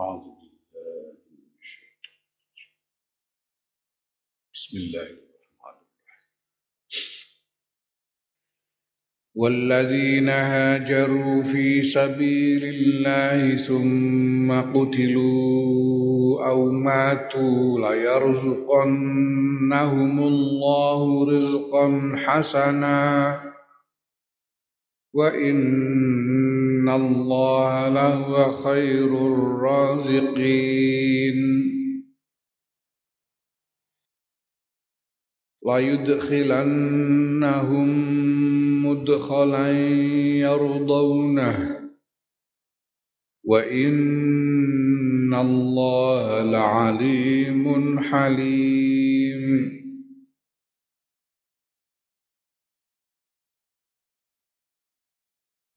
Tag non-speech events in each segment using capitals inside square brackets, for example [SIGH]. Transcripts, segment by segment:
أعوذ بالله من الشيطان. بسم الله الرحمن الرحيم والذين هاجروا في سبيل الله ثم قتلوا أو ماتوا ليرزقنهم الله رزقا حسنا وإن الله لهو خير الرازقين. ويدخلنهم مدخلا يرضونه. وإن الله لعليم حليم.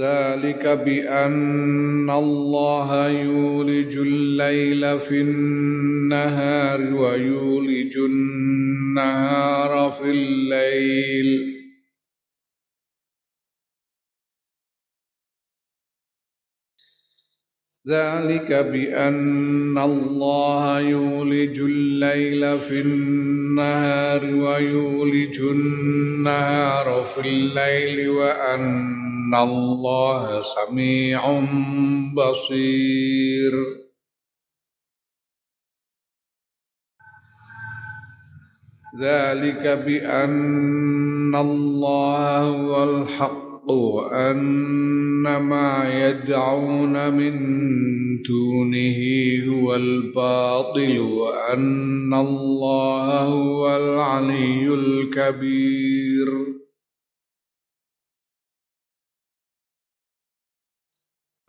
ذلك بأن الله يولج الليل في النهار ويولج النهار في الليل. ذلك بأن الله يولج الليل في النهار ويولج النهار في الليل وأن الله سميع بصير ذلك بأن الله هو الحق وأن ما يدعون من دونه هو الباطل وأن الله هو العلي الكبير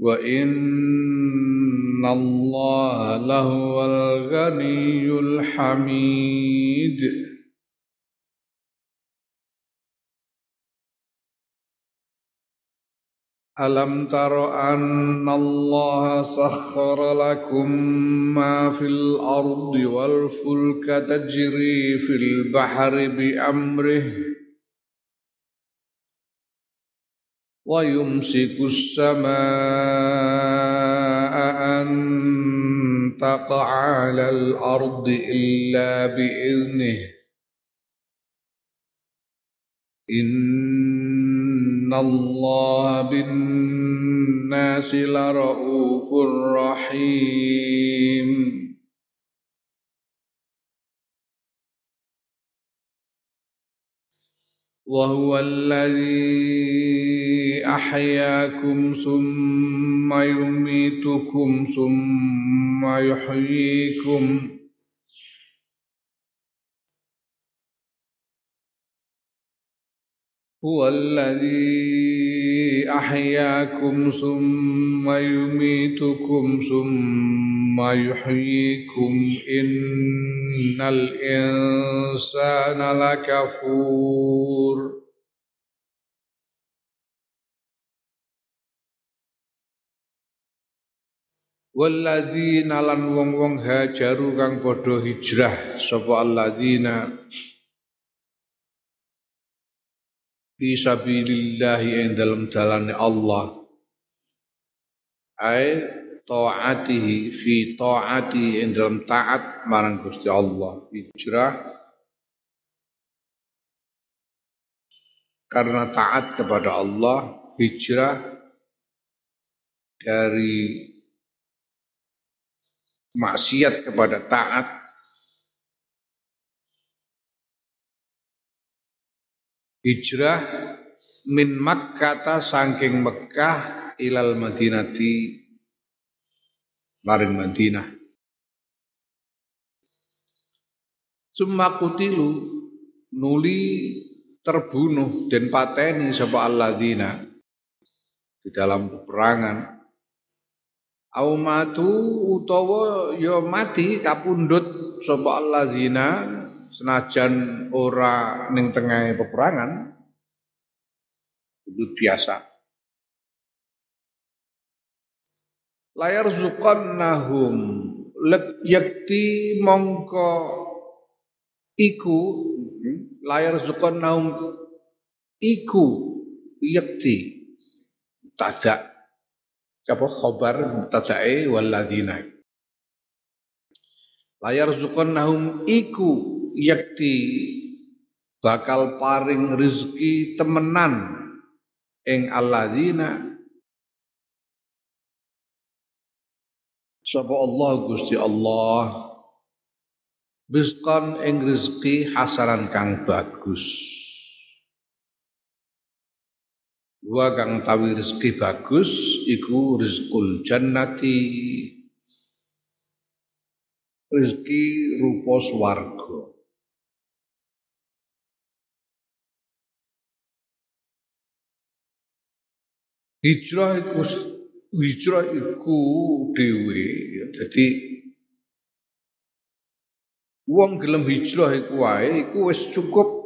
وإن الله لهو الغني الحميد ألم تر أن الله سخر لكم ما في الأرض والفلك تجري في البحر بأمره ويمسك السماء أن تقع على الأرض إلا بإذنه. إن الله بالناس لرؤوف رحيم. وهو الذي أحياكم ثم يميتكم ثم يحييكم. هو الذي أحياكم ثم يميتكم ثم يحييكم إن الإنسان لكفور Walladzina lan wong-wong hajaru kang padha hijrah sapa alladzina fi sabilillah ing dalam dalane Allah ai taatihi fi taati ing dalam taat marang Gusti Allah. Hijrah. Karena taat kepada Allah hijrah dari maksiat kepada taat. Hijrah min Makkah saking Mekah ilal Madinati maring Madinah. Summa kutilu nuli terbunuh dan pateni sapa alladzina di dalam peperangan. Au matu utawa ya mati kapundhut sapa alladzina senajan ora ning tengah peperangan. Itu biasa layar nahum yakti mongko iku layar nahum iku yakti. Tadak. Apa? Khabar mubtadae walladzina layar nahum iku yakti bakal paring rezeki temenan ing alladzina sapa Allah Gusti Allah? Rizqan ing rezeki hasaran kang bagus. Wa kang tawi rezeki bagus iku rizqul jannati. Rezeki rupa swarga. Hijrah iku hijrah iku dhewe ya dadi wong gelem hijrah iku wae iku wis cukup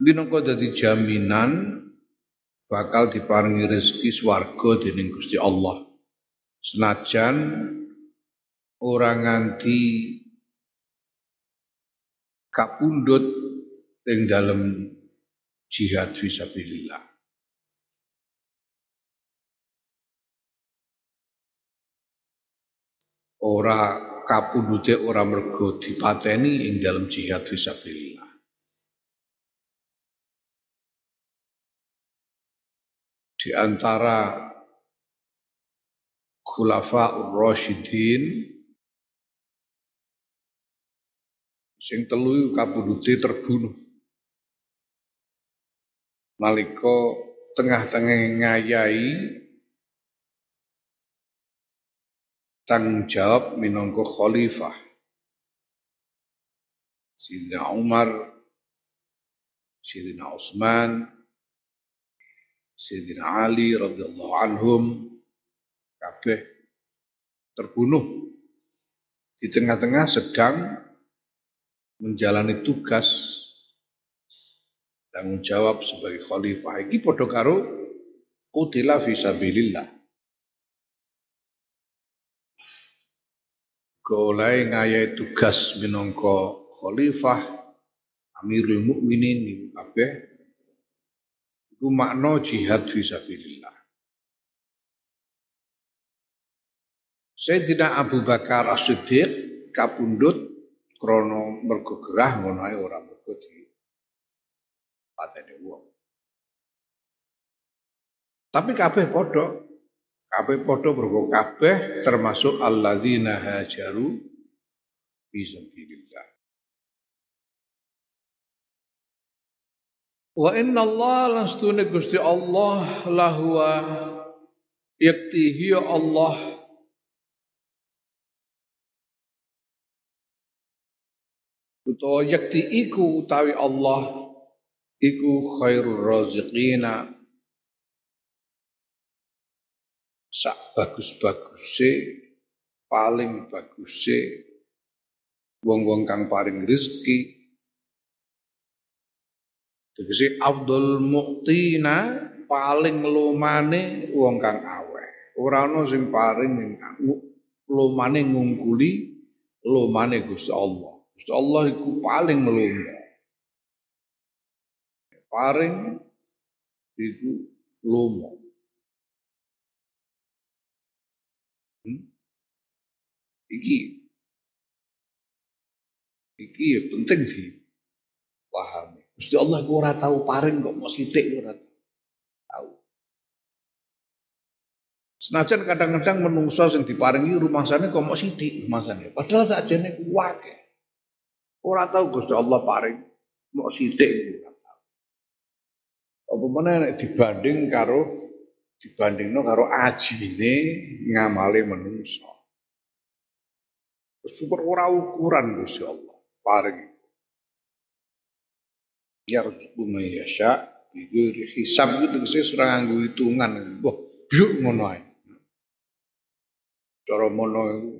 minangka dadi jaminan bakal diparingi rezeki swarga dening Gusti Allah. Senajan orang nganti kapundhut ing dalam jihad fisabilillah. Ora kapundhute ora mergo dipateni ing dalam jihad fisabilillah. di antara khulafa Rasyidin sing telu kabudute terbunuh nalika tengah-tengah ngayai tanggung jawab minangka khalifah. Sayyidina Umar Sayyidina Utsman Sayyidina Ali radhiyallahu anhum kabeh terbunuh. Di tengah-tengah sedang menjalani tugas tanggung jawab sebagai khalifah. Iki padha karo qutila fi sabilillah golai ngayai tugas minangka khalifah Amirul Mukminin kabeh Iku makna jihad fisabilillah. Sayyidina Abu Bakar As-Siddiq kapundhut krana mergo gerah ngono ae ora mergo di patene wong. Tapi kabeh padha kabeh padha mergo kabeh termasuk alladzina hajaru fi sabilillah. Wa inna Allah lan stune Gusti Allah lahwa yaktihi ya Allah utawa yakti iku utawi Allah iku khairur raziqina sak bagus-baguse paling baguse wong-wong kang paring rezeki Tegese Abdul Muktina paling lumane wong kang aweh. Ora ana sing paring lumane ngungkuli lumane Gusti Allah. Gusti Allah iku paling lumo. Paring iku lumo. Iki iki ya penting sih pahami. Gusti Allah ku ora tahu paring kok mau sithik ora tahu. Senajan kadang-kadang menungso sing diparingi rumah sana kok mau sithik rumah sana. Padahal sakjane ku akeh. Ora tahu Gusti Allah paring Mau sithik Apa mana dibanding karo dibandingno karo ajine ngamale menungso. Super ora ukuran Gusti Allah. Paring. Yarzuqu man yasha bighairi hisab itu tegese ora nganggo hitungan. Wah, bjuk ngono ae. Cara mono iku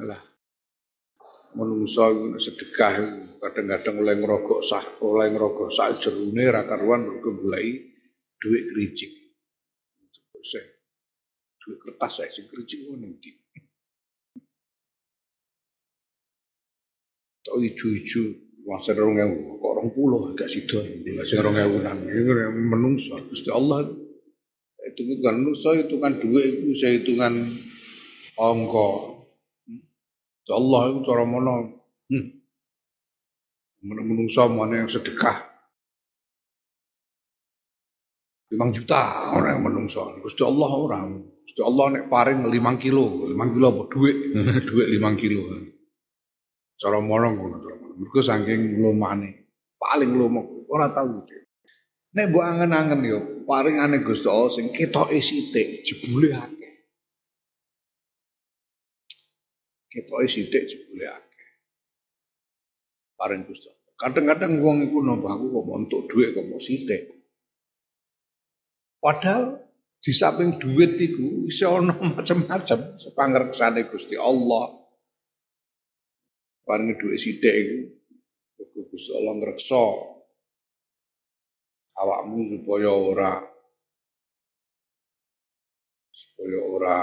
Alah. Menungso sedekah kadang-kadang oleh ngerogok sah, oleh ngerogok sah jerune ra karuan mergo goleki dhuwit kricik. Kertas saya sing kricik ngono iki. Tok ijo-ijo wong serong kok orang puluh gak sido sing rong ewunan menungso Gusti Allah itu kan menungso hitungan duit itu saya hitungan ongko Ya Allah itu cara mana? Hmm. Menungso mana yang sedekah. 5 juta orang yang menungso. Gusti Allah orang. Gusti Allah nek paring 5 kilo, 5 kilo apa duit? [LAUGHS] duit 5 kilo. Cara mana ngono mana. Mergo saking lumane. Paling lumo ora tahu. Nek mbok angen-angen yo paringane Gusti Allah sing ketoke sithik jebule akeh. ketoke sithik jebule akeh. Paring Gusti. Kadang-kadang wong iku nampa aku kok montok dhuwit kok sithik. Padahal di samping duit iku iso ana macam-macam sepangreksane Gusti Allah. Paring dhuwit sithik iku Gusti Allah ngreksa awakmu supaya ora supaya ora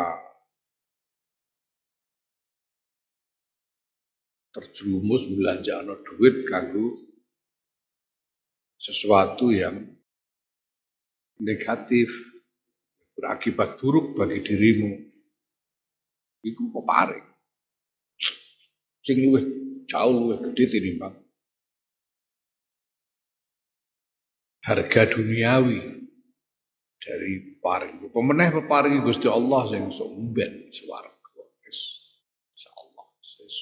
terjerumus belanja no duit kanggo sesuatu yang negatif berakibat buruk bagi dirimu. Itu peparing sing luwih jauh luwih gede tinimbang. Harga duniawi dari paring. Pemeneh peparing Gusti Allah sing sok umben swarga? Insyaallah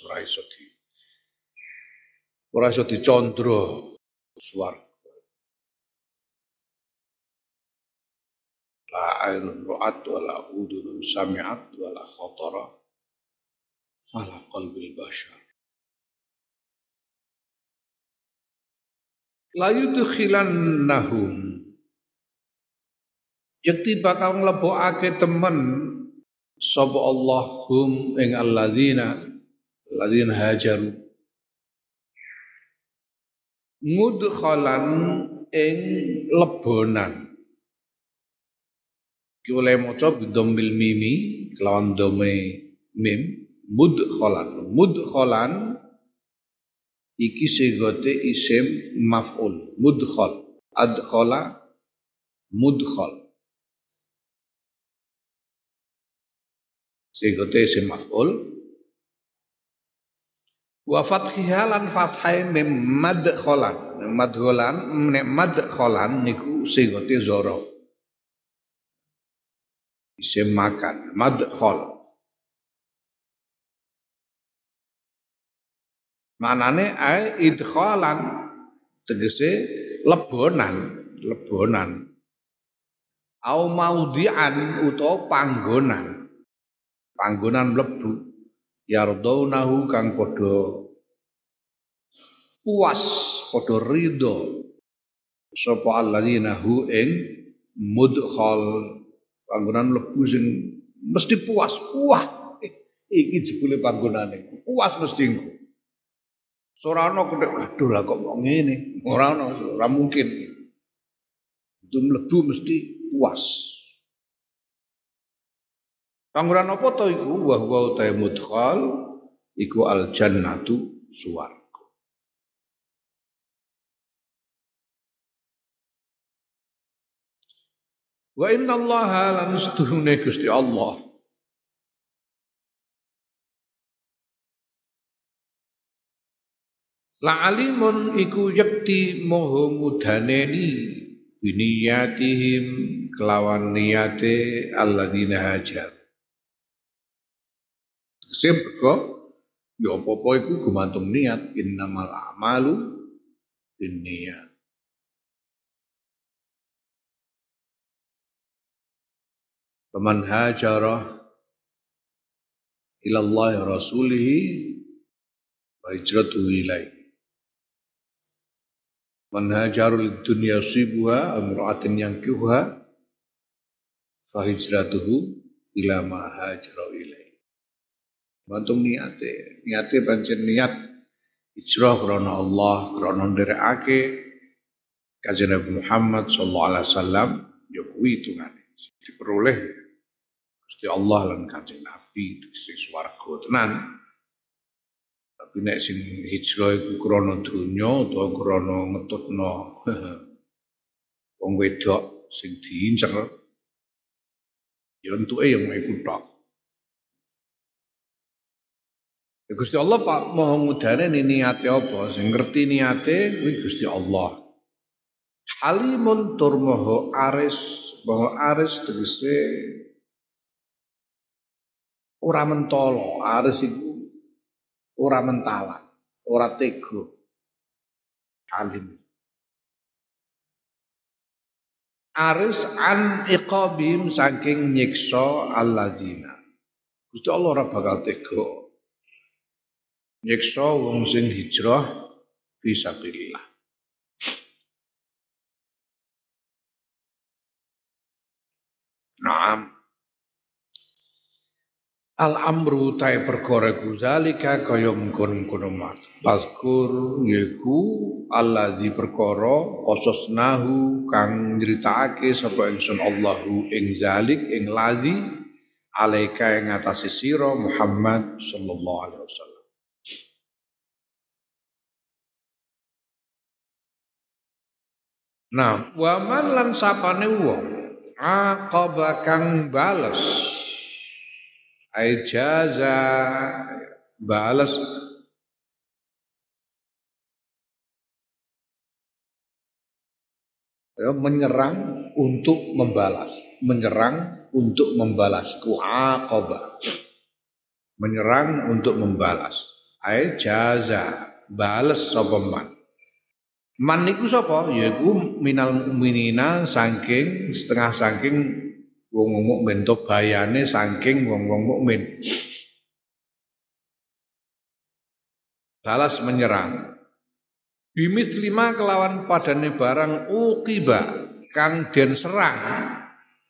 ora iso di ora iso dicondro swarga. La ainun ru'at wala udunun sami'at wala khatara ala qalbil bashar. La yudkhilannahum. Yakti bakal nglebokake temen. Sapa Allah hum ing alladzina alladzina hajaru. Mudkhalan ing lebonan ki oleh maca bidomil mimi kelawan dome mim mudkhalan. Mudkhalan iki segote isim maf'ul mudkhal. Adkhala mudkhal. Segote isim maf'ul. Wa fathiha lan fathai mim madkhalan. Nek madkhalan niku sigote zara isim makan madkhal manane ai idkhalan tegese lebonan lebonan. Au maudhi'an utawa panggonan. Panggonan mlebu yardaunahu kang padha puas padha ridho. Sapa alladzina hu ing mudkhal panggonan lebu sing mesti puas. Wah iki jebule panggonane. Puas mesti engko. Ora ana kok aduh lah kok kok ngene? Ora ana ora mungkin. Itu mlebu mesti puas. Panggonan apa to iku? Wa huwa ta mudkhal iku al jannatu suwarga. Wa inna Allah lan setuhune Gusti Allah La alimun iku yakti moho mudaneni biniyatihim kelawan niyate alladzina hajar. Sebab Ya apa-apa iku gumantung niat innamal a'malu binniyat. Faman hajara ila Allah rasulihi wa hijratuhu ilaih. Man hajarul dunya sibuha amra'atin yankihuha fa hijratuhu ila ma hajara ilaih. Bantung niate, niate pancen niat hijrah karena Allah, karena nderekake kanjeng Nabi Muhammad sallallahu alaihi wasallam ya kuwi. Diperoleh Gusti Allah lan kanjeng Nabi sing swarga tenan. Tapi nek sing hijrah iku krana donya utawa krana ngetutno [LAUGHS] wong wedok sing diincer ya entuke yang iku tok. Ya Gusti Allah Pak mau ngudane niate apa? Sing ngerti niate kuwi Gusti Allah. Halimun tur moho aris, moho aris tegese ora mentolo, aris iku ora mentala, ora tega. Halim. Aris an iqabim saking nyiksa alladzina. Gusti Allah ora bakal tega nyiksa wong sing hijrah fisabilillah. Naam. Al amru tae perkara zalika kaya mengkono-mengkono mat. Paskur yaiku allazi perkara qasasnahu kang nyritakake sapa ingsun Allahu ing zalik ing lazi alaika ing atase sira Muhammad sallallahu alaihi wasallam. Nah, waman lan sapane wong aqaba kang bales ai jaza bales ya, menyerang untuk membalas, menyerang untuk membalas. Ku aqaba. Menyerang untuk membalas. Ai jaza, bales sapa man. Man niku sapa? Yaiku minal mukminina saking setengah saking wong mukmin to bayane saking wong-wong mukmin. Balas menyerang. Bimis lima kelawan padane barang uqiba kang den serang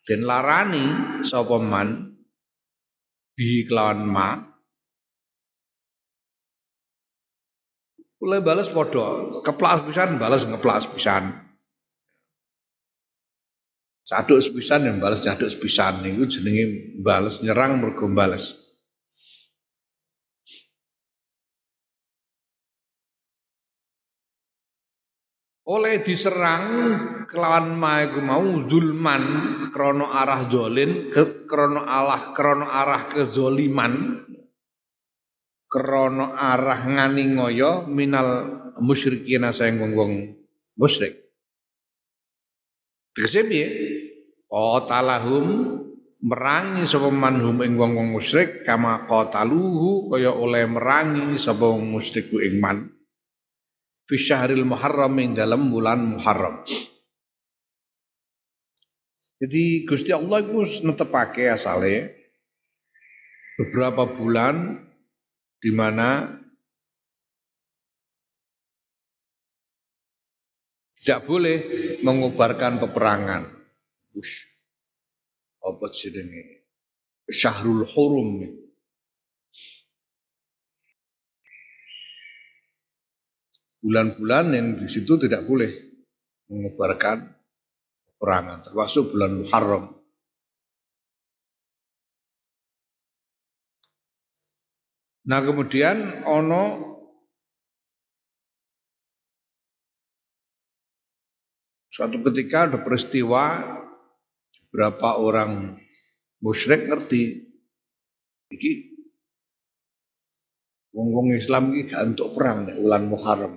den larani sapa man bi kelawan ma Mulai balas podo, keplas pisan balas ngeplas pisan. Saduk sepisan yang balas jaduk sepisan niku jenenge balas nyerang mergo. Oleh diserang kelawan maiku mau zulman krono arah dolin ke krono alah krono arah kezoliman krono arah ngani ngoyo minal musyrikin saya wong musyrik. Tegese piye? Qatalahum merangi sapa manhum ing wong-wong musyrik kama qataluhu kaya oleh merangi sapa wong musyrik ing man fi muharram ing dalam bulan Muharram. Jadi Gusti Allah itu netepake asale beberapa bulan di mana tidak boleh mengubarkan peperangan. Ush. Apa jenenge? Syahrul Hurum. Bulan-bulan yang di situ tidak boleh mengubarkan peperangan, termasuk bulan Muharram. Nah kemudian ono suatu ketika ada peristiwa beberapa orang musyrik ngerti iki wong-wong Islam iki gak untuk perang nek bulan Muharram.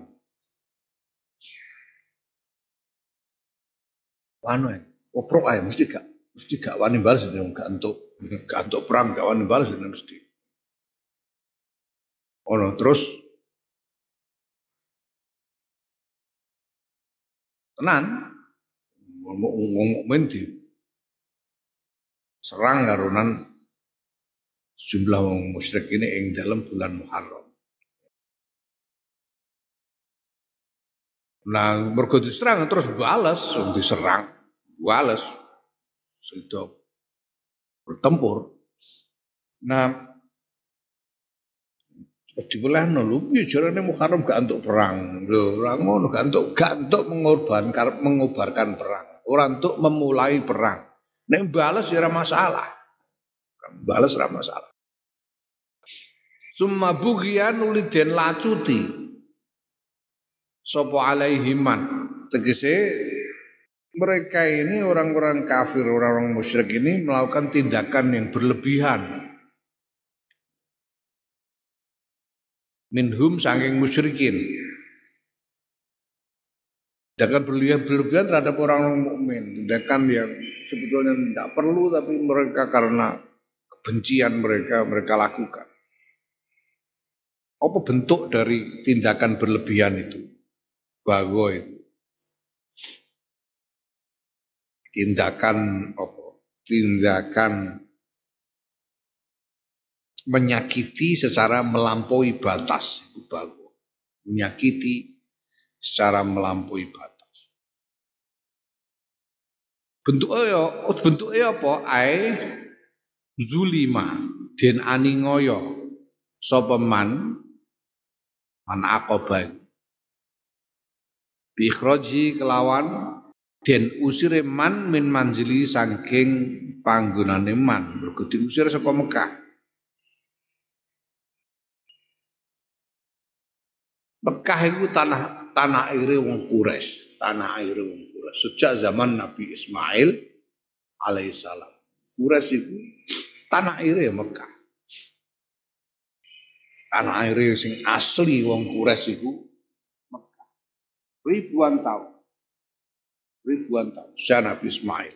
Wano oprok ae mesti gak mesti gak wani balas gak untuk gak untuk perang gak wani balas mesti. Ono terus tenan mukmin di serang karunan sejumlah wong musyrik ini ing dalam bulan Muharram. Nah, mergo diserang terus balas, diserang, balas. Sudah bertempur. Nah, Terus dibelahno lho piye jarane Muharram gak untuk perang. Lho, ora gak untuk gak untuk mengorbankan mengobarkan perang. Ora untuk memulai perang. Nek balas ya masalah. Balas ora masalah. Summa bugian uliden lacuti. Sopo alaihiman. Tegese mereka ini orang-orang kafir, orang-orang musyrik ini melakukan tindakan yang berlebihan minhum saking musyrikin. Tindakan berlebihan, berlebihan terhadap orang mukmin, tindakan yang sebetulnya tidak perlu tapi mereka karena kebencian mereka mereka lakukan. Apa bentuk dari tindakan berlebihan itu? Bago itu. Tindakan apa? Tindakan menyakiti secara melampaui batas itu bagus. Menyakiti secara melampaui batas. Bentuknya bentuknya apa? Ai zulima den aningoyo sapa man? Man aqaba. Bi kelawan den usire man min manjili saking panggonane man. Mergo diusir saka Mekah. Mekah itu tanah tanah air wong Quraisy, tanah air wong Quraisy. Sejak zaman Nabi Ismail alaihissalam. Quraisy itu tanah air ya Mekah. Tanah air sing asli wong Quraisy itu Mekah. Ribuan tahun. Ribuan tahun. Sejak Nabi Ismail.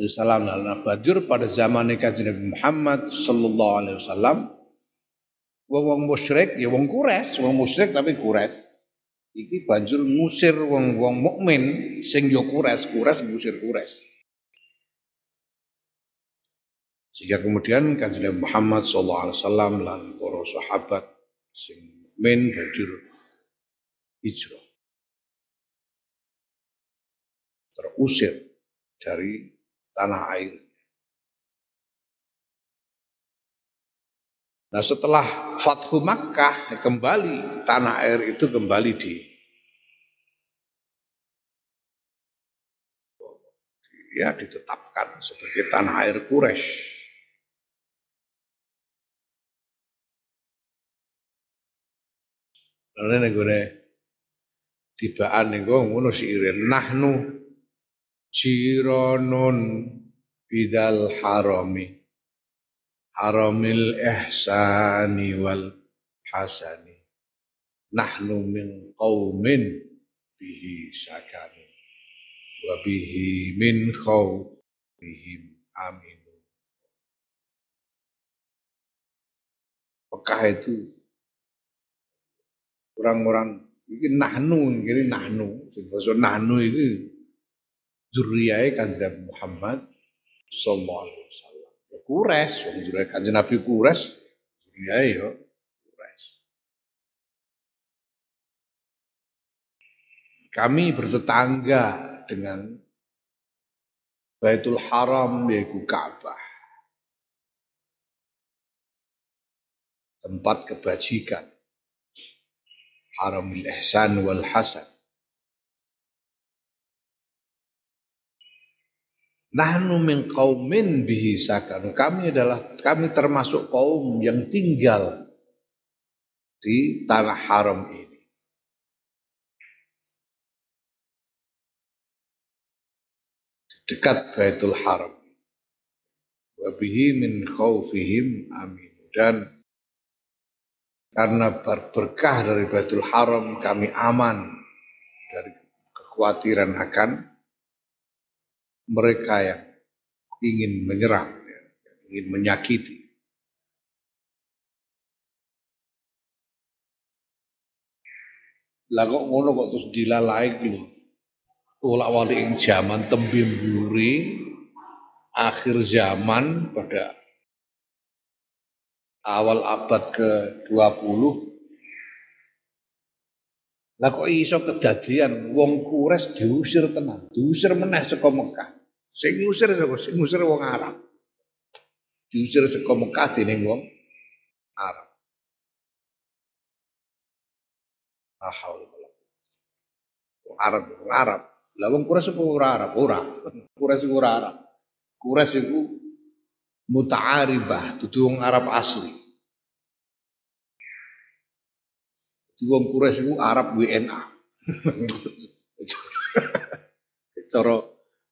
Salam al Badur pada zaman Nabi Muhammad sallallahu alaihi wasallam wong wong musyrik ya wong kures, wong musyrik tapi kures. Iki banjur ngusir wong wong mukmin sing yo kures, kures ngusir kures. Sehingga kemudian kanjeng Muhammad sallallahu alaihi wasallam lan para sahabat sing mukmin banjur hijrah. Terusir dari tanah air. Nah setelah Fathu Makkah kembali tanah air itu kembali di ya ditetapkan sebagai tanah air Quraisy. Lalu nih gue tibaan nih gue ngono si irin nahnu jironun bidal harami haramil ihsani wal hasani. Nahnu min qaumin bihi sakani wa bihi min khawfihim amin Mekah itu orang-orang ini nahnu ini nahnu. Sebab nahnu itu zuriyah kanjeng Muhammad sallallahu alaihi wasallam Kures, wong jure Kanjeng Nabi Kures, ya ya Kures. Kami bertetangga dengan Baitul Haram yaitu Ka'bah. Tempat kebajikan. Haramil Ihsan wal Hasan. Nahnu min qaumin bihi sakan. Kami adalah kami termasuk kaum yang tinggal di tanah haram ini. Dekat Baitul Haram. Wabihi min khawfihim amin. Dan karena berkah dari Baitul Haram kami aman dari kekhawatiran akan mereka yang ingin menyerang, yang ingin menyakiti. Lah kok ngono kok terus dilalaik lho. Tolak wali ing zaman tembim buri akhir zaman pada awal abad ke-20 lah kok iso kedadian wong kures diusir tenan diusir meneh saka Mekah Sing ngusir sapa? Sing ngusir wong Arab. Diusir saka Mekah dening wong Arab. Ahal. Wong Arab, wong Arab. Lah wong Quraisy apa ora Arab? Ora. Quraisy ora Arab. Quraisy iku muta'aribah, dudu wong Arab asli. Wong Quraisy iku Arab WNA. [LAUGHS] Cara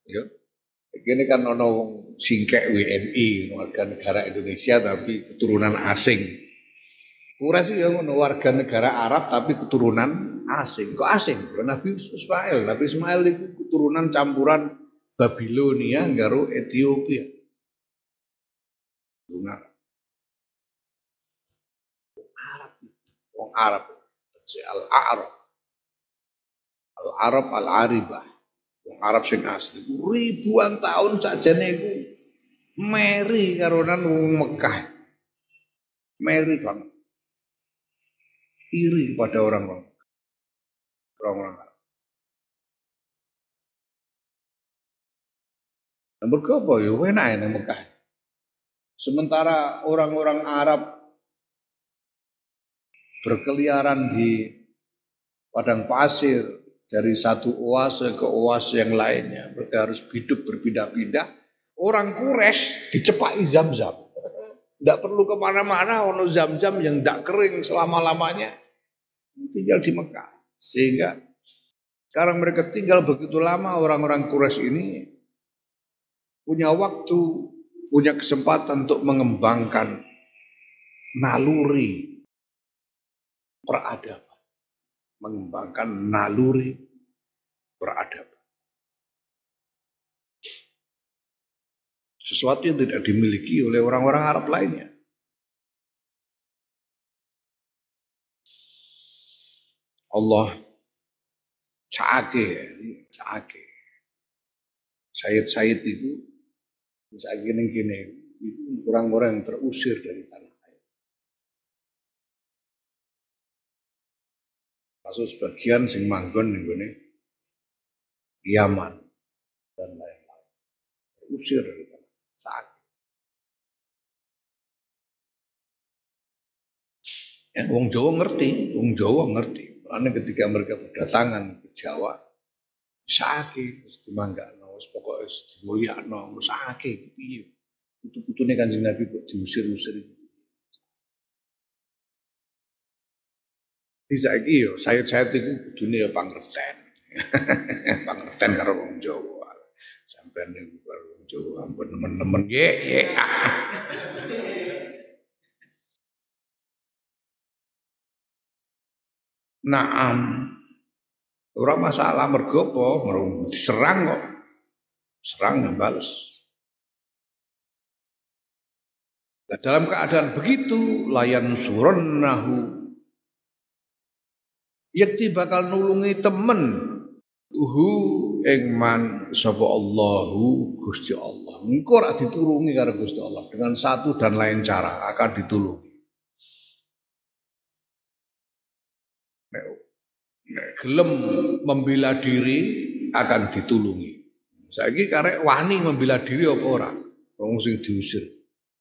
ya ini kan ono singkek WNI, warga negara Indonesia tapi keturunan asing. Quraisy ya ngono warga negara Arab tapi keturunan asing. Kok asing? Nabi Ismail, Nabi Ismail itu keturunan campuran Babilonia karo Ethiopia. Lunar. Arab. Wong Arab. Al-Arab. Al-Arab Al-Aribah. Wong Arab sing asli. Ribuan tahun sakjane iku meri karonan wong Mekah. Meri banget. Iri pada orang-orang. Orang-orang Arab. Nomor apa ya enak ya Mekah. Sementara orang-orang Arab berkeliaran di padang pasir dari satu oase ke oase yang lainnya. Mereka harus hidup berpindah-pindah. Orang Quraisy dicepai zam-zam. Tidak perlu ke mana-mana, ono zam-zam yang tidak kering selama-lamanya. Tinggal di Mekah. Sehingga sekarang mereka tinggal begitu lama orang-orang Quraisy ini punya waktu punya kesempatan untuk mengembangkan naluri peradaban. Mengembangkan naluri peradaban. Sesuatu yang tidak dimiliki oleh orang-orang Arab lainnya. Allah caake, caake. Sayyid-sayyid itu bisa gini-gini itu orang-orang yang terusir dari tanah air. Masuk sebagian sing manggon ning gone Yaman dan lain-lain. Dari tanah saat. Ya, wong Jawa ngerti, wong Jawa ngerti. Karena ketika mereka berdatangan ke Jawa, sakit, mesti mangga wis pokoke dimulyakno, wis akeh piye. Putu-putune Kanjeng Nabi kok diusir-usir. Di saiki yo sayat-sayat iku kudune ya pangerten. [LAUGHS] pangerten karo wong Jawa. Sampeyan niku karo wong Jawa ampun nemen-nemen ye ye. [LAUGHS] Naam. Ora masalah mergo apa, diserang kok. Serang dan balas. Nah, dalam keadaan begitu layan nahu yakti bakal nulungi temen uhu engman sapa Allahu Gusti Allah. Engko ora ditulungi karo Gusti Allah dengan satu dan lain cara akan ditulungi. gelem membela diri akan ditulungi. Saiki karek wani membela diri apa ora? Wong sing diusir.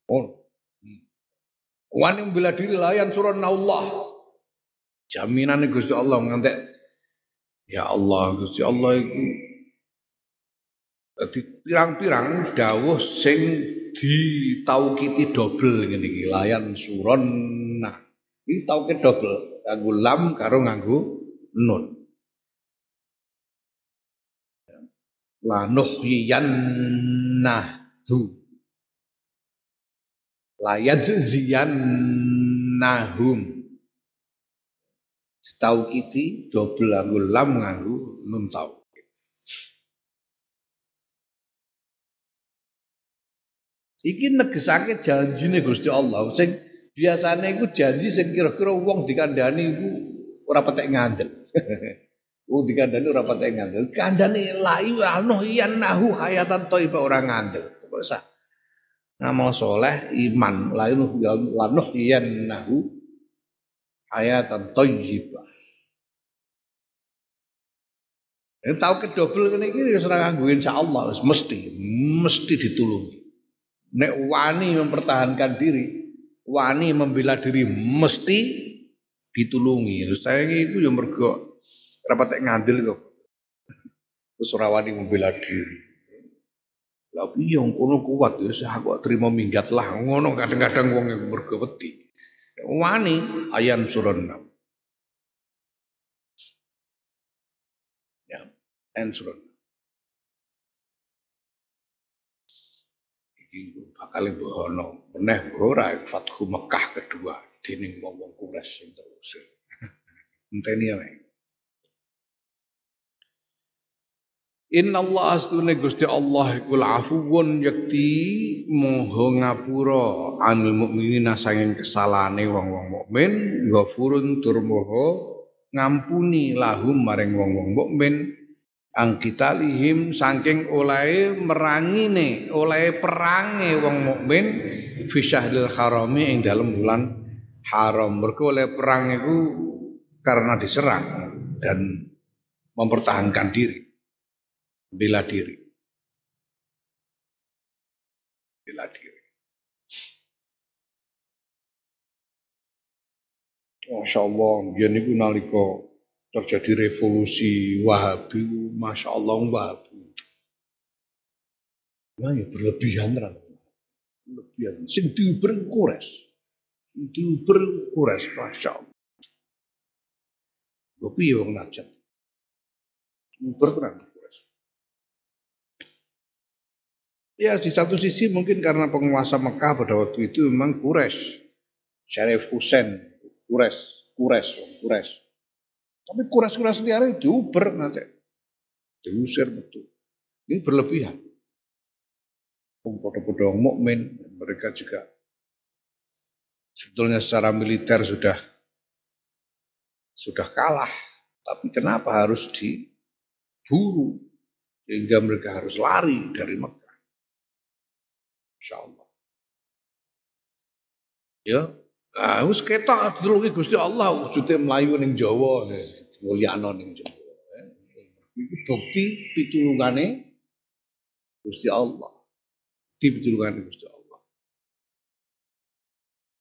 Oh. Wani membela diri layan suran Allah. Jaminan Gusti Allah ngantek ya Allah Gusti Allah itu dadi pirang-pirang dawuh sing ditaukiti dobel ngene iki layan suron nah. Iki taukit dobel nganggo lam karo nganggo nun. La nuhyiyannahu la yajziyannahum tau kiti double nganggo lam nganggo nun tau Iki negesake janjine Gusti Allah sing biasane iku janji sing kira-kira wong dikandani iku ora petek ngandel. [LAUGHS] Oh dikandani ora patek ngandel. Kandani layu anu nahu hayatan thayyibah orang ngandel. Kok sah. Ngamal soleh iman layu lanuh yan nahu hayatan thayyibah. Yang tahu kedobel kene iki wis ora nganggo insyaallah wis mesti mesti ditulungi. Nek wani mempertahankan diri, wani membela diri mesti ditulungi. Terus saya itu yang mergo rapat ngandil kok. Terus ora wani membela diri. Lah piye kono kuat ya aku terima minggat lah ngono kadang-kadang wong mergo wedi. Wani ayan suron and. Iki bakal bohono meneh ora Fathu Mekah kedua dening wong-wong Quraisy sing terusir. [LAUGHS] Enteni ae. Inna Allah astune Gusti Allah iku afuwun yakti moho ngapura anil mukminina sanging kesalahane wong-wong mukmin ghafurun tur moho ngampuni lahum maring wong-wong mukmin ang kita lihim saking oleh merangine oleh perange wong mukmin fi syahril harami ing dalam bulan haram. Mergo oleh perang itu karena diserang dan mempertahankan diri bela diri. Bela diri. Masya Allah, biar niku nalika terjadi revolusi Wahabi, masya Allah Wahabi. Nah, ya berlebihan kan. Berlebihan. Sing diuber kures. Diuber kures, masya Allah. Gue piye wong najat. Uber kures. Ya di satu sisi mungkin karena penguasa Mekah pada waktu itu memang kures. Syarif Hussein, kures, kures, kures. Tapi kuras-kuras liar diuber nanti. Diusir betul. Ini berlebihan. Podo-podo mukmin mereka juga sebetulnya secara militer sudah sudah kalah. Tapi kenapa harus diburu sehingga mereka harus lari dari Mekah? Insya Allah. Ya, Ah, wis ketok dilungi Gusti Allah wujude mlayu ning Jawa, mulyakno ning Jawa. Iki bukti pitulungane Gusti Allah. Di pitulungane Gusti Allah.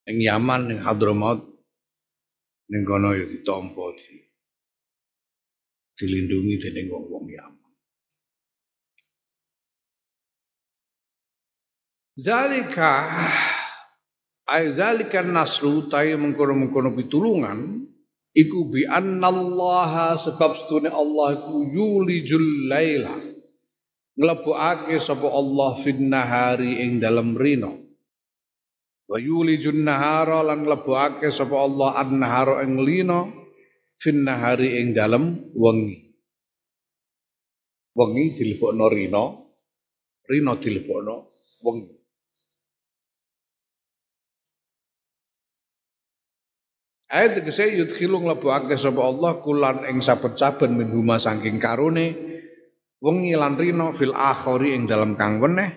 Ning Yaman ning Hadramaut ning kono ya ditampa di dilindungi dening wong-wong Yaman. Zalika Aizalikan nasru tayi mengkono-mengkono pitulungan iku bi annallaha sebab setune Allah iku yulijul laila. Nglebokake sapa Allah fin nahari ing dalem rino wa yulijun nahara lan nglebokake sapa Allah an-nahara ing lino fin nahari ing dalem wengi. Wengi dilebokno rino rino dilebokno wengi Ayat tegese yudkhilu nglebokake sapa Allah kulan ing saben-saben min huma saking karune wengi lan rino fil akhori ing dalam kang weneh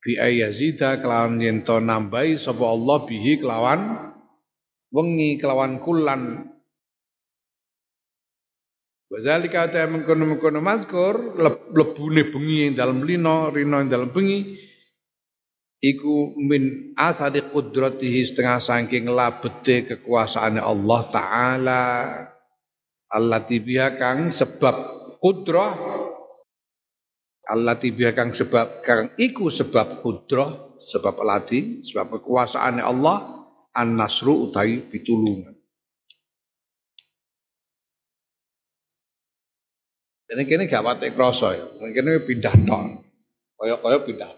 bi ayazida kelawan yen to nambahi sapa Allah bihi kelawan wengi kelawan kulan. Wazalika ta mengkono-mengkono mazkur lebune bengi ing dalam lino rino ing dalam bengi iku min asadi qudratihi setengah saking labete kekuasaane Allah taala. Allati biha kang sebab kudrah allati biha kang sebab kang iku sebab kudrah sebab lati sebab kekuasaane Allah an-nasru utai pitulungan. Ini kini gak patek kroso ya, kini pindah tok, kaya-kaya pindah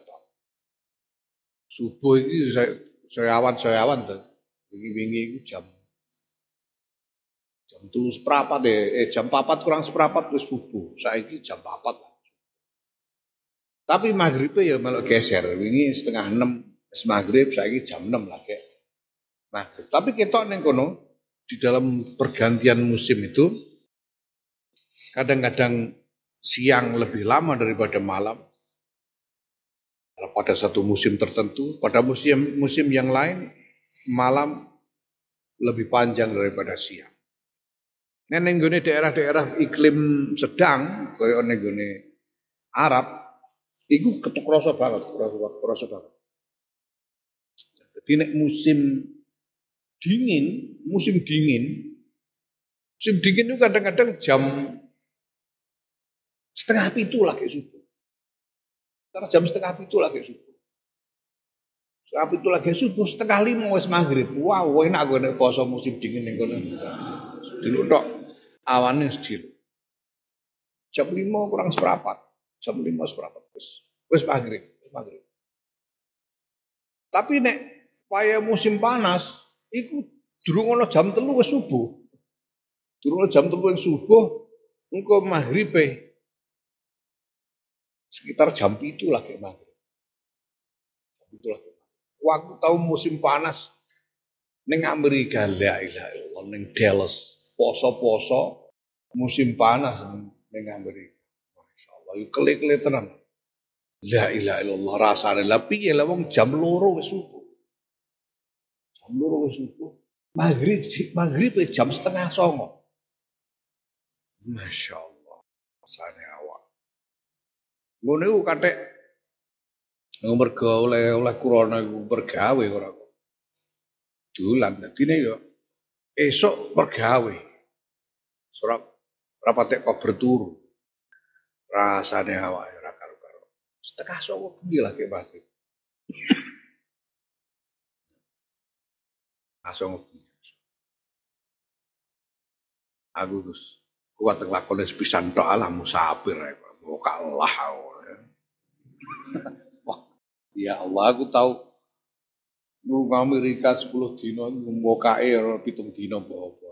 Subuh ini saya awan saya awan. Wingi-wingi itu jam jam tuh seperempat deh, eh jam papat kurang seperempat terus subuh. Saya ini jam papat Tapi maghribnya ya malah geser. Wingi setengah enam maghrib saya ini jam enam lagi. Maghrib. Tapi kita neng kono di dalam pergantian musim itu kadang-kadang siang lebih lama daripada malam. Pada satu musim tertentu, pada musim musim yang lain malam lebih panjang daripada siang. Nah, nenggone daerah-daerah iklim sedang, kaya nenggone Arab, itu ketuk rasa banget, rasa, rasa banget. Jadi nek musim dingin, musim dingin, musim dingin itu kadang-kadang jam setengah itu lagi subuh. Karena jam setengah itu lagi subuh. Setengah itu lagi subuh, setengah lima wes maghrib. Wow, enak gue nek poso musim dingin yang kono. Dulu dok awannya sedih. Jam lima kurang seperempat, jam lima seperempat wes wes maghrib, wes maghrib. Tapi nek paya musim panas, itu durung ono jam telu wes subuh. Durung jam telu yang subuh, engko maghrib sekitar jam itu lagi maghrib. Jam itu lagi. Waktu tahu musim panas, neng Amerika la ilaha illallah, Dallas, poso-poso musim panas neng Amerika. Masya Allah, yuk kele-kele tenan. La ilaha illallah rasane la piye wong jam loro wis subuh. Jam loro wis subuh. Maghrib maghrib jam setengah songo. Masya Allah. Rasane awak. Ngono iku kathek mergo oleh oleh kurana iku bergawe ora kok. Dulan dadine yo esok bergawe. Surat rapatek kok berturu. Rasane awak ora karo-karo. Setengah songo bengi lagi maghrib. Langsung aku terus kuat nglakoni sepisan tok alah musafir ae. Mau kalah. Wah, ya Allah aku tahu Nung Amerika 10 dino mau kae ora pitung dino apa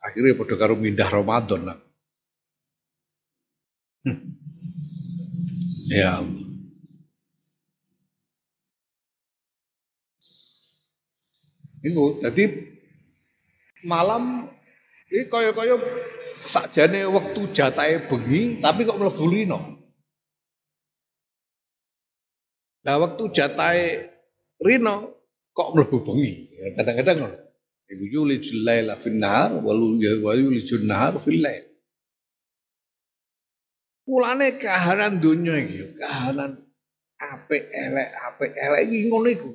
Akhirnya pada karo mindah Ramadan lah. Ya Allah. Itu, jadi malam ini kaya-kaya sakjane waktu jatahe bengi tapi kok mlebu lino. Nah waktu jatahe rino kok mlebu bengi. Ya, kadang-kadang ngono. Iku yulijul laila fin nahar wa yulijul nahar fil. Mulane kahanan donya iki, kahanan apik elek apik elek iki ngono iku.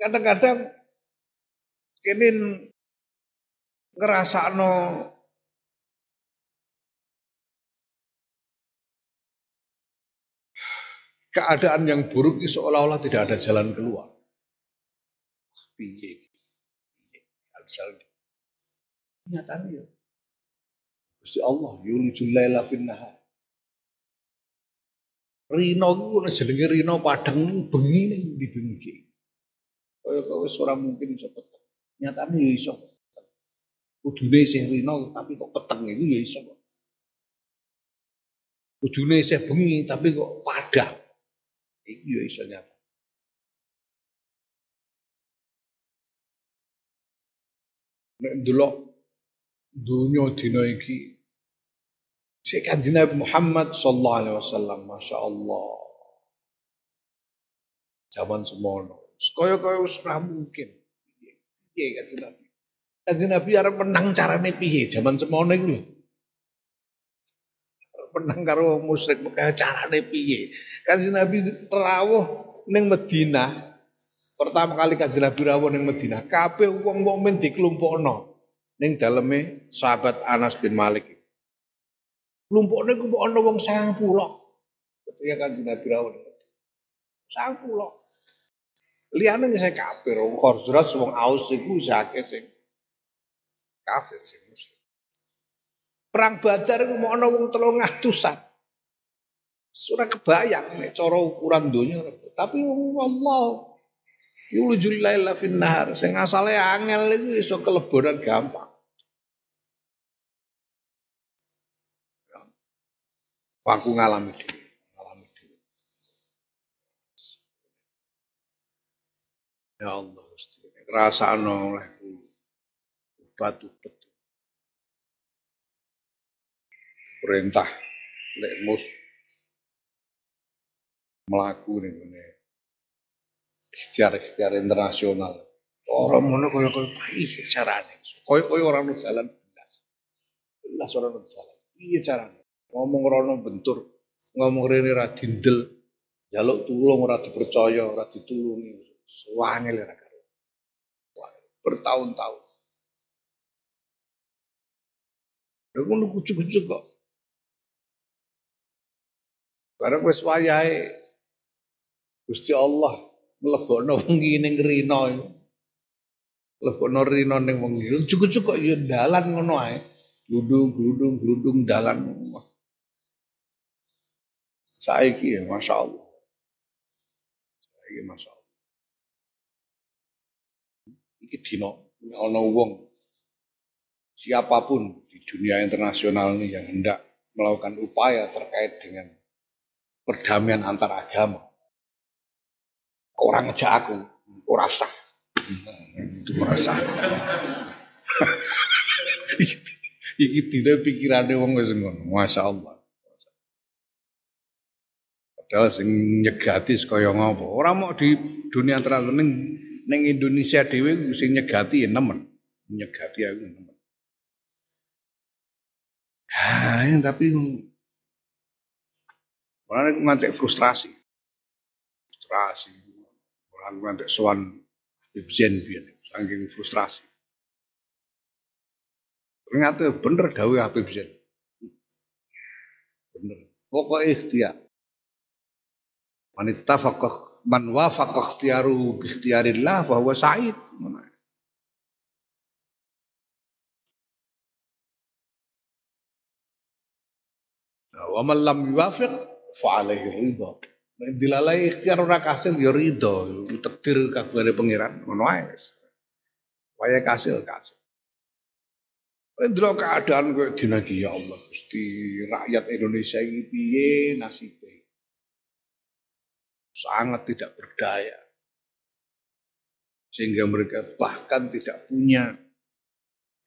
Kadang-kadang kene ngerasakno keadaan yang buruk itu seolah-olah tidak ada jalan keluar. Piye? Nyatanya ya. Gusti Allah yulijul laila fin nahar. Rino ku jenenge Rino Padang bengi ning di bengi. Kaya kok wis ora mungkin iso peteng. Nyatane ya iso. Kudune isih rino tapi kok peteng itu ya iso. Kudune isih bengi tapi kok padang. Nek ndelok dunya dina iki Syekh Kanjeng Nabi Muhammad sallallahu alaihi wasallam Masya Allah zaman semono kaya-kaya wis ora mungkin piye Kanjeng Nabi Kanjeng Nabi arep menang carane piye zaman semono iku lho menang karo musyrik Mekah carane piye Kanjeng Nabi rawuh ning Madinah pertama kali Kanjeng Nabi rawuh ning Madinah kabeh wong mukmin dikelompokno ning daleme sahabat Anas bin Malik Kelompokne ana wong 90. Ketika Kanjeng Nabi rawuh ning Madinah 90. Liyane saya kafir, wong Khazraj wong Aus iku akeh sing kafir sing muslim. Perang Badar iku mau ana wong 300-an. Surah kebayang nek cara ukuran donya. Tapi Allah yulijul laila fin nahar sing asale angel iku iso kelebonan gampang. Aku ngalami dhewe, ngalami dhewe. Ya Allah Gusti, ngrasakno olehku batu betul. perintah lek mus melaku nih ini ikhtiar-ikhtiar internasional. Orang mana kaya kaya iya caranya kaya kaya orang nu jalan belas. Belas orang nu jalan. Iya caranya ngomong orang bentur ngomong rene ra dindel. Jaluk tulung ora dipercaya ora ditulungi. Suwane lera karo. Bertahun-tahun. Lha ngono kucuk-kucuk kok. Bareng wis wayahe Gusti Allah mlebokno wengi ning rina iku. Mlebokno rina ning wengi. Cukup-cukup ya dalan ngono ae. Gludung, gludung, gludung dalan. Saiki ya Masya Allah. Saiki Masya Allah. Iki dino ana wong siapa pun di dunia internasional ini yang hendak melakukan upaya terkait dengan perdamaian antar agama. Orang aja aku, ora sah. Itu ora sah. Iki tidak pikirannya wong wis ngono. Masya Allah. Padahal sing nyegati kaya ngopo. Ora mau di dunia internasional ning ning Indonesia dhewe sing nyegati ya nemen. Nyegati aku nemen. Ha, tapi Orang ngantek frustrasi. Frustrasi. Orang ngantek soan Ibzen biar saking frustrasi. Ternyata bener dawe Habib Zain. Bener. Pokok ikhtiar. Man ittafaqah man wafaqah ikhtiyaru bi ikhtiyarillah fa huwa sa'id. Wa man lam yuwafiq fa. Dilalai ikhtiar ora kasil ya ridha, takdir kabare pangeran ngono ae. Waya kasil kasil. Ndro keadaan kowe dina iki ya Allah Gusti rakyat Indonesia ini piye nasibnya sangat tidak berdaya sehingga mereka bahkan tidak punya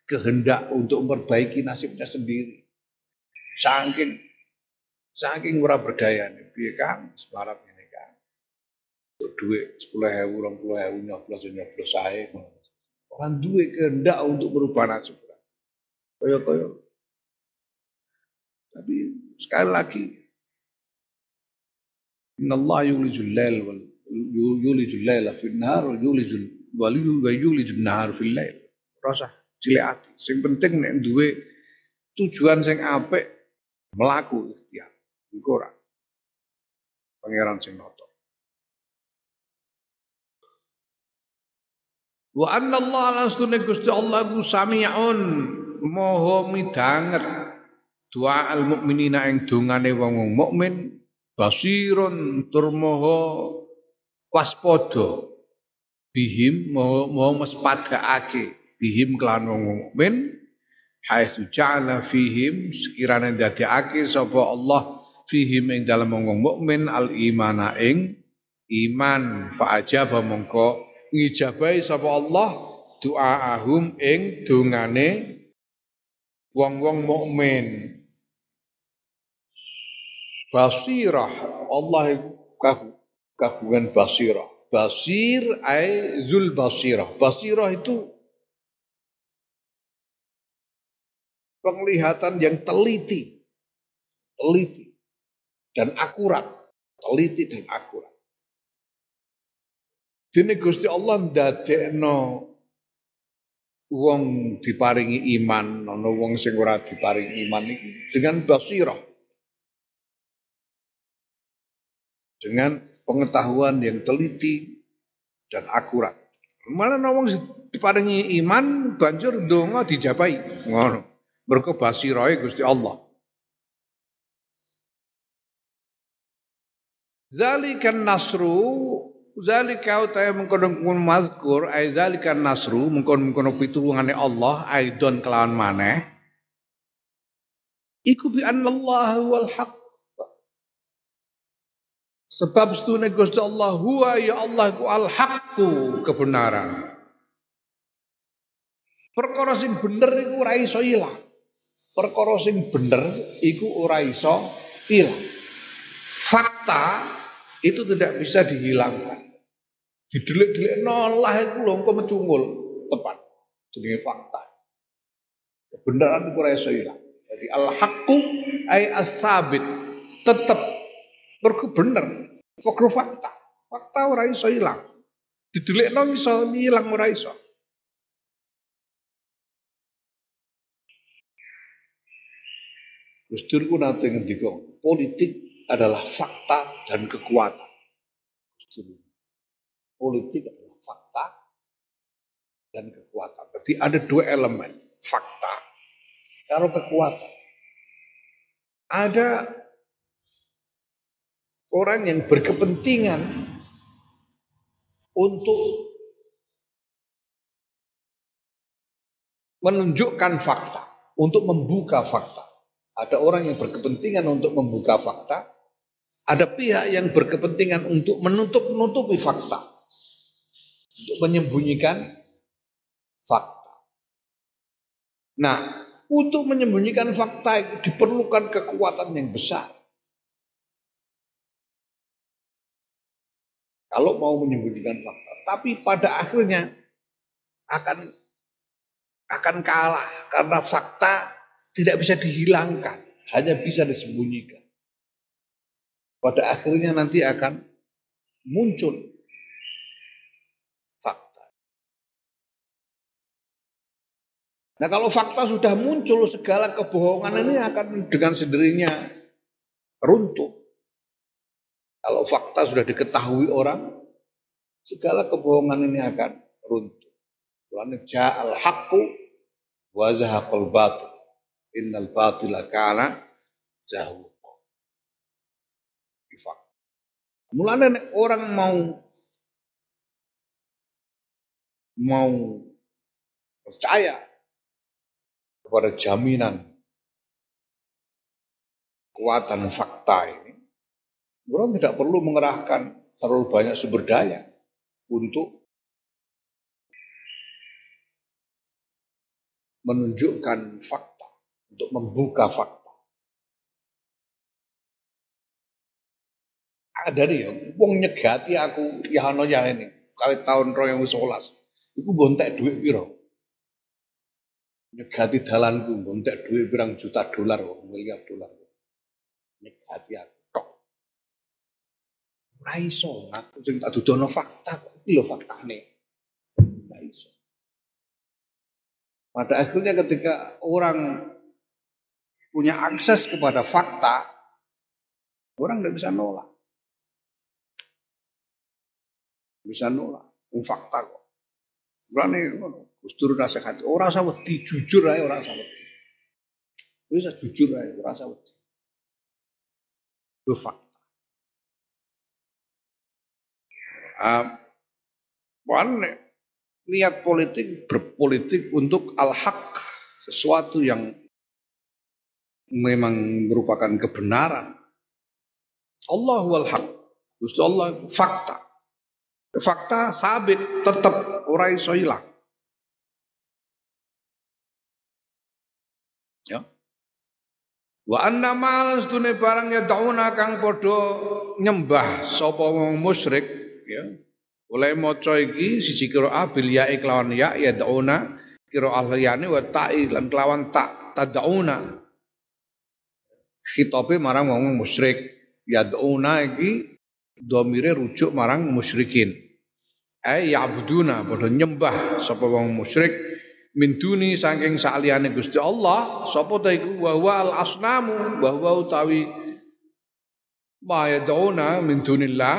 kehendak untuk memperbaiki nasibnya sendiri saking saking ora berdaya nih piye kan sebarat ini kan untuk duit sepuluh hewu orang puluh hewu nyoblos nyoblos saya orang duit kehendak untuk merubah nasib Koyo-koyo. Tapi sekali lagi Inna Allah yulijul lail wal yulijul lail fil nahar wal yulijul wal yulijul nahar fil lail. Rasa cilik ati. Sing penting nek duwe tujuan sing apik melaku ikhtiar. Iku ora. Pangeran sing noto. Wa anna Allah lastune Gusti Allah ku sami'un. Moho midanget doa al mukminina ing dongane wong mukmin. Basirun tur moho waspada. Bihim moho moho mespadhaake bihim kelan wong mukmin. Haitsu ja'ala fihim sekirane dadekake sapa Allah fihim ing dalem wong mukmin al imana ing iman fa ajaba mongko ngijabahi sapa Allah doa ahum ing dongane wong-wong mukmin. Basirah Allah kagungan basirah. Basir ay zul basirah. Basirah itu penglihatan yang teliti, teliti dan akurat, teliti dan akurat. Dene Gusti Allah ndadekno wong diparingi iman, ana wong sing diparingi iman iki dengan basirah. Dengan pengetahuan yang teliti dan akurat. Mana ana wong diparingi iman banjur donga dijabai. Ngono. Mergo basirahe Gusti Allah. Zalikan nasru Zalika utahe mengkono mazkur ai zalika nasru mengkono-mengkono pitulungane Allah aidon kelawan maneh. Iku bi Allah wal haq. Sebab setune Gusti Allah huwa ya Allah ku al haqqu kebenaran. Perkara sing bener iku ora iso ilang. Perkara sing bener iku ora iso ilang. Fakta itu tidak bisa dihilangkan. Didelik-delik nolah itu lho engko mecungul tepat. Jenenge fakta. Kebenaran itu ora iso. Jadi al-haqqu ay as-sabit tetap mergo bener. Mergo fakta. Fakta ora iso ilang. Didelikno iso ilang ora iso. Gus Dur ku nate ngendika, politik adalah fakta dan kekuatan. Politik adalah fakta dan kekuatan. Berarti ada dua elemen, fakta karo kekuatan. Ada orang yang berkepentingan untuk menunjukkan fakta, untuk membuka fakta. Ada orang yang berkepentingan untuk membuka fakta, ada pihak yang berkepentingan untuk menutup-nutupi fakta, untuk menyembunyikan fakta. Nah, untuk menyembunyikan fakta itu diperlukan kekuatan yang besar. Kalau mau menyembunyikan fakta, tapi pada akhirnya akan akan kalah karena fakta tidak bisa dihilangkan, hanya bisa disembunyikan. Pada akhirnya nanti akan muncul fakta. Nah kalau fakta sudah muncul, segala kebohongan ini akan dengan sendirinya runtuh. Kalau fakta sudah diketahui orang, segala kebohongan ini akan runtuh. Lalu ja'al haqqu wa zahaqal batil. Innal batila kana zahuqa. Mulanya orang mau mau percaya kepada jaminan kekuatan fakta ini, orang tidak perlu mengerahkan terlalu banyak sumber daya untuk menunjukkan fakta untuk membuka fakta. Ada nih ya, wong nyegati aku ya ano ya ini, kali tahun roh yang sekolah, itu bontek duit piro. Nyegati dalanku, bontek duit pirang juta dolar, miliar dolar. Nyegati aku tok. Ora iso, aku sing tak dudono fakta, iki lho faktane. Ora iso. Pada akhirnya ketika orang punya akses kepada fakta, orang tidak bisa nolak. Bisa nolak, um, fakta kok. Berani Gus Dur nasihat, orang usah wedi, jujur aja orang usah wedi. Bisa jujur aja, orang usah wedi. Itu fakta. Um, niat politik berpolitik untuk al-haq, sesuatu yang memang merupakan kebenaran. Allah wal haq. Gusti Allah fakta. Fakta sabit tetap ora iso ilang. Ya. Wa anna mal stune barang ya dauna kang padha nyembah sapa wong musyrik ya. Oleh maca iki siji kira bil ya iklawan ya ya dauna kira ahliyane wa ta'i lan kelawan tak tadauna khitabe marang wong musyrik yad'una iki domire rujuk marang musyrikin. Ay ya'buduna padha nyembah sapa wong musyrik. Min duni saking saliyane Gusti Allah sapa ta iku? Wa al asnamu wa utawi ma yad'una min dunillah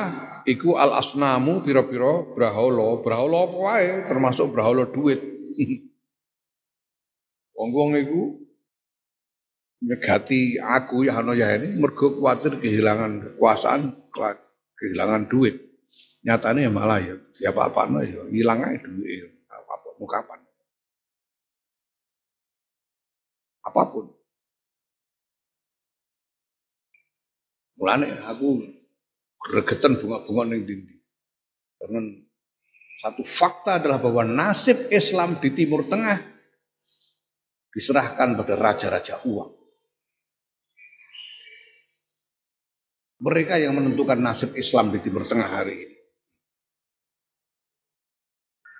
iku al asnamu pira-pira brahala. Brahala apa wae? Termasuk brahala duit [LAUGHS] wong-wong iku nyegati aku ya ano ya ini mergo kuatir kehilangan kekuasaan, kehilangan duit. Nyatanya ya malah ya siapa apa no ya hilang aja duit apa apa mau kapan. Apa pun. Mulane aku gregetan bunga-bunga ning dindi. Karena satu fakta adalah bahwa nasib Islam di Timur Tengah diserahkan pada raja-raja uang. Mereka yang menentukan nasib Islam di Timur Tengah hari ini.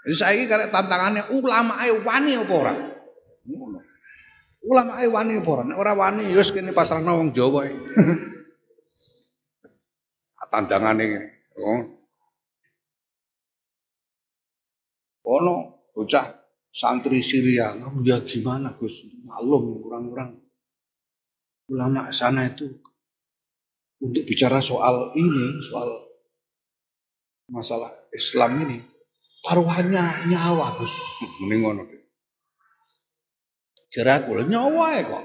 Jadi saya ini karena tantangannya ulama ayo wani apa orang? Ulama ayo wani apa orang? Orang wani yus kini pasar nawang Jawa. [LAUGHS] Tantangannya. Oh. Ono bocah santri Syria, ya gimana Gus? Malum orang-orang ulama sana itu untuk bicara soal ini, soal masalah Islam ini, taruhannya nyawa, Gus. Mending ngono. Jeraku nyawa ya kok.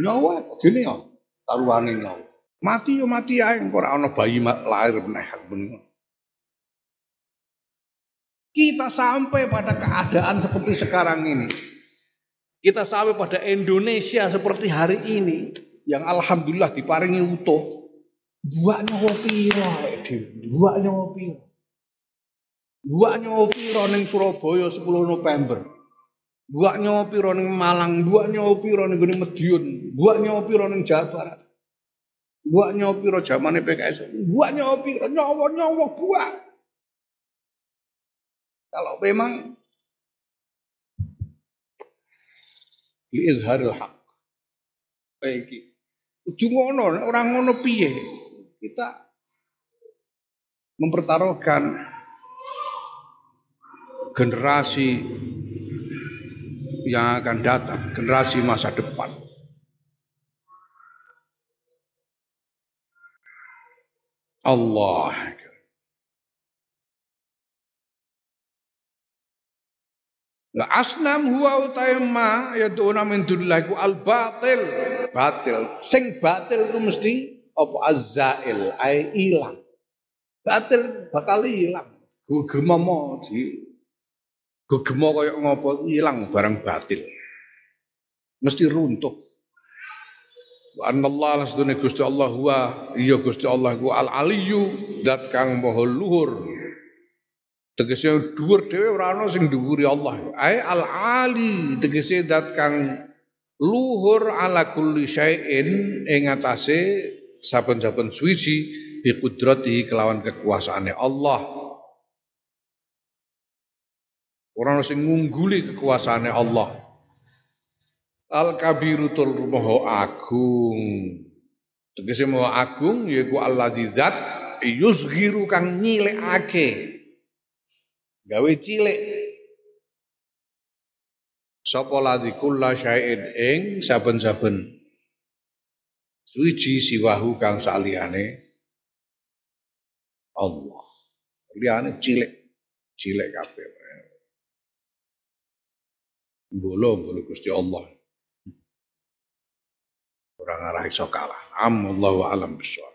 Nyawa kok gini ya, taruhannya nyawa. Mati yo mati ae ora ana bayi lahir meneh Kita sampai pada keadaan seperti sekarang ini. Kita sampai pada Indonesia seperti hari ini yang alhamdulillah diparingi utuh. Dua nyawa piro, dua nyawa piro. Dua nyawa piro ning Surabaya 10 November. Dua nyawa piro ning Malang, dua nyawa piro ning Madiun, dua nyawa piro ning Jawa Barat. Dua nyawa piro zamane PKS. Dua nyawa piro, nyawa-nyawa buah. Kalau memang liizharil haq. Baik Kudu ngono, orang ngono piye? Kita mempertaruhkan generasi yang akan datang, generasi masa depan. Allah La asnam huwa utaima yaduna min dunillahi al batil. Batil. Sing batil itu mesti apa azzail ai ilang. Batil bakal ilang. Gugemo di gugemo kaya ngopo ilang barang batil. Mesti runtuh. Wa Allah lasdune Gusti Allah huwa iya Gusti Allah ku al aliyu zat kang maha luhur Tegese dhuwur dhewe ora ana sing dhuwuri Allah. Ai al ali tegese dat kang luhur ala kulli syai'in ing atase saben-saben suwiji bi qudrati kelawan kekuasaane Allah. Ora ana sing ngungguli kekuasaane Allah. Al kabiru tur maha agung. Tegese maha agung yaiku Allah zat yusghiru kang nyilekake gawe cilik. Sapa ladzi kulla syai'in ing saben-saben? Suci siwahu kang saliyane Allah. Liyane cilik. Cilik kabeh bolo bolo Gusti Allah. Orang arah iso kalah. Am Allahu alam bisawab